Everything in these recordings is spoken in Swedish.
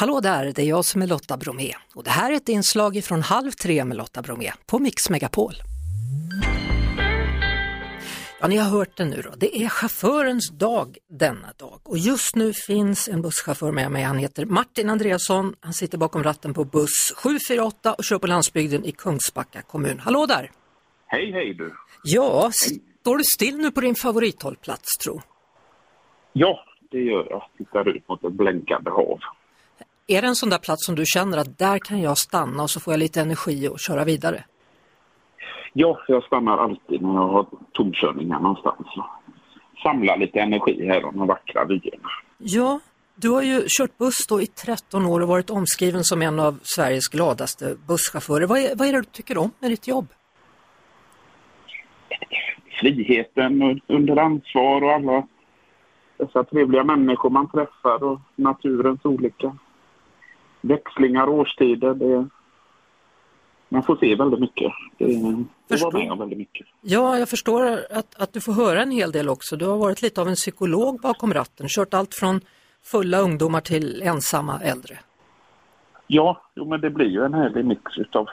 Hallå där, det är jag som är Lotta Bromé och det här är ett inslag från Halv tre med Lotta Bromé på Mix Megapol. Ja, ni har hört det nu då. Det är chaufförens dag denna dag och just nu finns en busschaufför med mig. Han heter Martin Andreasson. Han sitter bakom ratten på buss 748 och kör på landsbygden i Kungsbacka kommun. Hallå där! Hej, hej du! Ja, står du still nu på din favorithållplats tro? Ja, det gör jag. Tittar ut mot ett blänkande hav. Är det en sån där plats som du känner att där kan jag stanna och så får jag lite energi och köra vidare? Ja, jag stannar alltid när jag har tomkörningar någonstans. Samlar lite energi här och de vackra vyerna. Ja, du har ju kört buss då i 13 år och varit omskriven som en av Sveriges gladaste busschaufförer. Vad är, vad är det du tycker om med ditt jobb? Friheten under ansvar och alla dessa trevliga människor man träffar och naturens olika växlingar årstider. Det, man får se väldigt mycket. Det, det var med om väldigt mycket. Ja, jag förstår att, att du får höra en hel del också. Du har varit lite av en psykolog bakom ratten, kört allt från fulla ungdomar till ensamma äldre. Ja, jo, men det blir ju en härlig mix av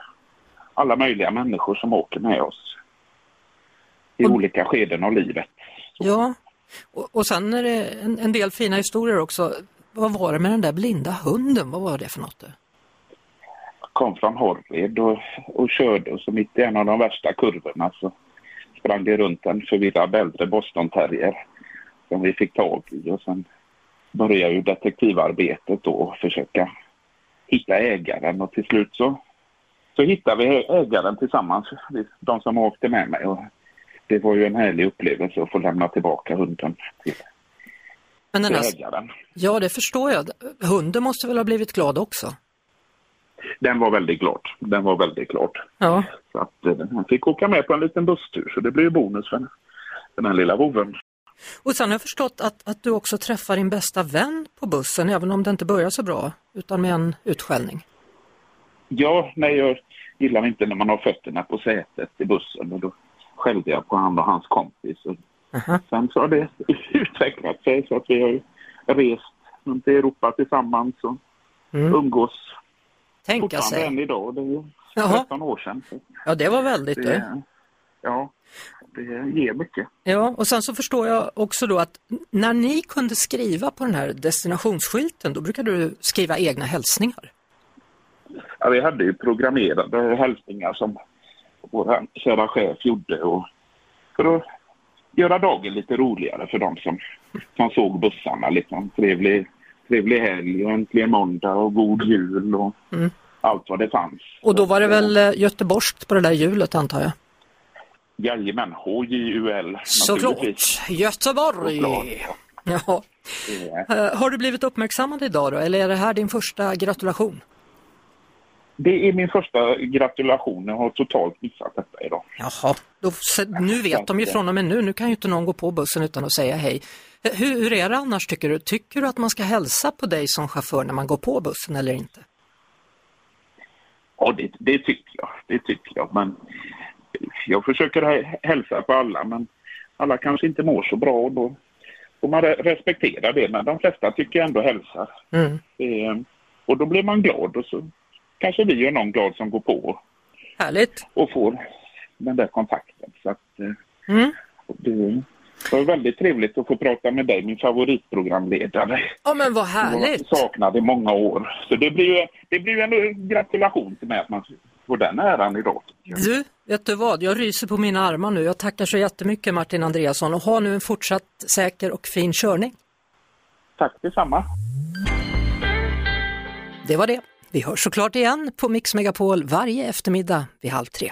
alla möjliga människor som åker med oss i och, olika skeden av livet. Så. Ja, och, och sen är det en, en del fina historier också. Vad var det med den där blinda hunden? Vad var det för något? Kom från Horred och, och körde och så mitt i en av de värsta kurvorna så sprang det runt en förvirrad äldre Bostonterrier som vi fick tag i och sen började ju detektivarbetet då och försöka hitta ägaren och till slut så, så hittade vi ägaren tillsammans, de som åkte med mig. Och det var ju en härlig upplevelse att få lämna tillbaka hunden till men den här, ja, det förstår jag. Hunden måste väl ha blivit glad också? Den var väldigt glad. Den var väldigt glad. Ja. Så att eh, han fick åka med på en liten busstur så det blev bonus för den här lilla voven. Och sen har jag förstått att, att du också träffar din bästa vän på bussen även om det inte börjar så bra utan med en utskällning. Ja, nej jag gillar inte när man har fötterna på sätet i bussen och då skällde jag på han och hans kompis. Och Uh-huh. Sen så har det utvecklat sig så att vi har rest runt i Europa tillsammans och mm. umgås Tänka sig. än idag. Det är ju 13 år sedan. Ja, det var väldigt det. det. Ja, det ger mycket. Ja, och sen så förstår jag också då att när ni kunde skriva på den här destinationsskylten, då brukade du skriva egna hälsningar. Ja, vi hade ju programmerade hälsningar som vår kära chef gjorde och för att göra dagen lite roligare för de som, som såg bussarna. Liksom. Trevlig, trevlig helg och äntligen måndag och god jul och mm. allt vad det fanns. Och då var det väl eh, göteborgskt på det där hjulet antar jag? Jajamän, HJUL. Såklart, Göteborg! Såklart. Ja. Yeah. Har du blivit uppmärksammad idag då, eller är det här din första gratulation? Det är min första gratulation. Jag har totalt missat detta idag. Jaha, då, nu vet de ju från och med nu. Nu kan ju inte någon gå på bussen utan att säga hej. Hur, hur är det annars tycker du? Tycker du att man ska hälsa på dig som chaufför när man går på bussen eller inte? Ja, det, det tycker jag. Det tycker jag. Men jag försöker hälsa på alla, men alla kanske inte mår så bra och då får man respektera det. Men de flesta tycker ändå hälsar. Mm. och då blir man glad och så kanske vi gör någon glad som går på. Härligt. Och får den där kontakten. Så att, eh, mm. det var väldigt trevligt att få prata med dig, min favoritprogramledare. Ja men vad härligt. Jag saknad i många år. Så det blir ju det blir en gratulation till mig att man får den äran idag. Du, vet du vad? Jag ryser på mina armar nu. Jag tackar så jättemycket Martin Andreasson och ha nu en fortsatt säker och fin körning. Tack detsamma. Det var det. Vi hörs såklart igen på Mix Megapol varje eftermiddag vid halv tre.